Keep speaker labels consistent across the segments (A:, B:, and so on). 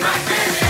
A: my business.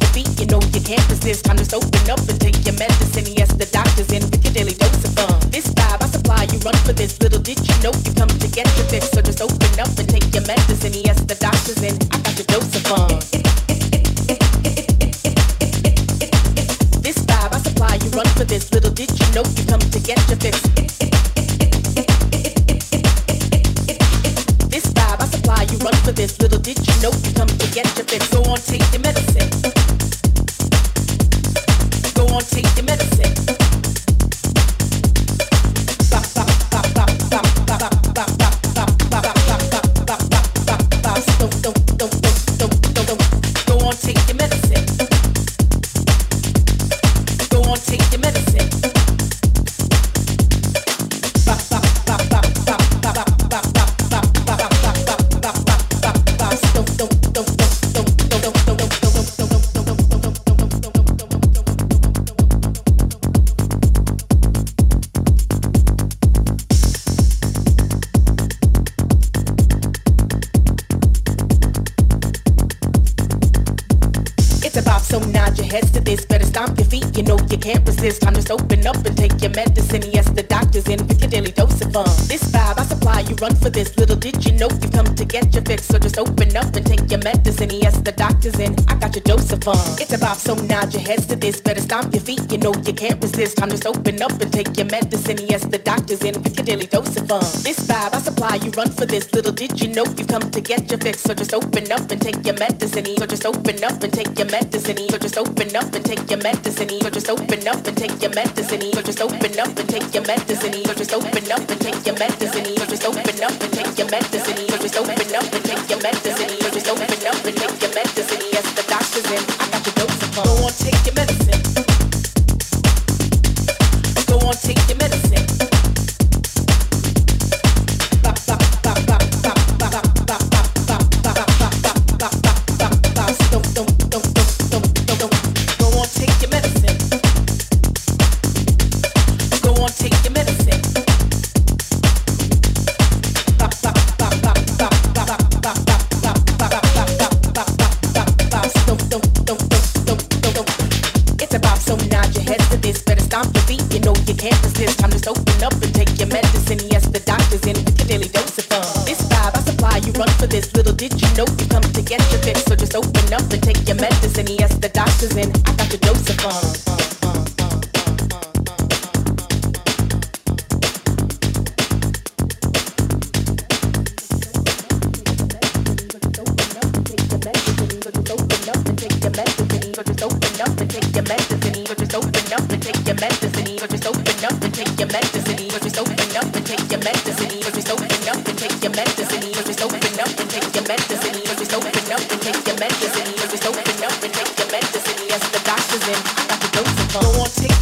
B: your
A: feet, you know you can't resist. Time to open up and take your medicine. Yes, the doctor's in with your daily dose of fun. This vibe I supply, you run for this. Little did you know you come to get your fix. So just open up and take your medicine. Yes, the doctor's in. I got your dose of fun. This vibe I supply, you run for this. Little did you
B: know you come to get your
A: fix. This vibe I supply, you run for this. Little did you know you come to get your fix. Go on, take your medicine. funk. So
B: nod your heads to this, better stop your feet, you know you can't resist.
C: Time to open up and take your medicine. Yes, the doctor's in. We can daily dose of 'em. This vibe, I'm just open up and take your medicine. So just open up and take your medicine. So just open up and take your medicine. So just open up and take your medicine. So just open up and take your medicine. So just open up and take your medicine. So just open up and take your medicine. So just open up and take your medicine. So just open up and take your medicine. Yes, the doctor's in. I got your dose fun. Go on, take your medicine. Go on, take your medicine.
D: dancing in like a dose of fun. Take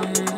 D: Mm.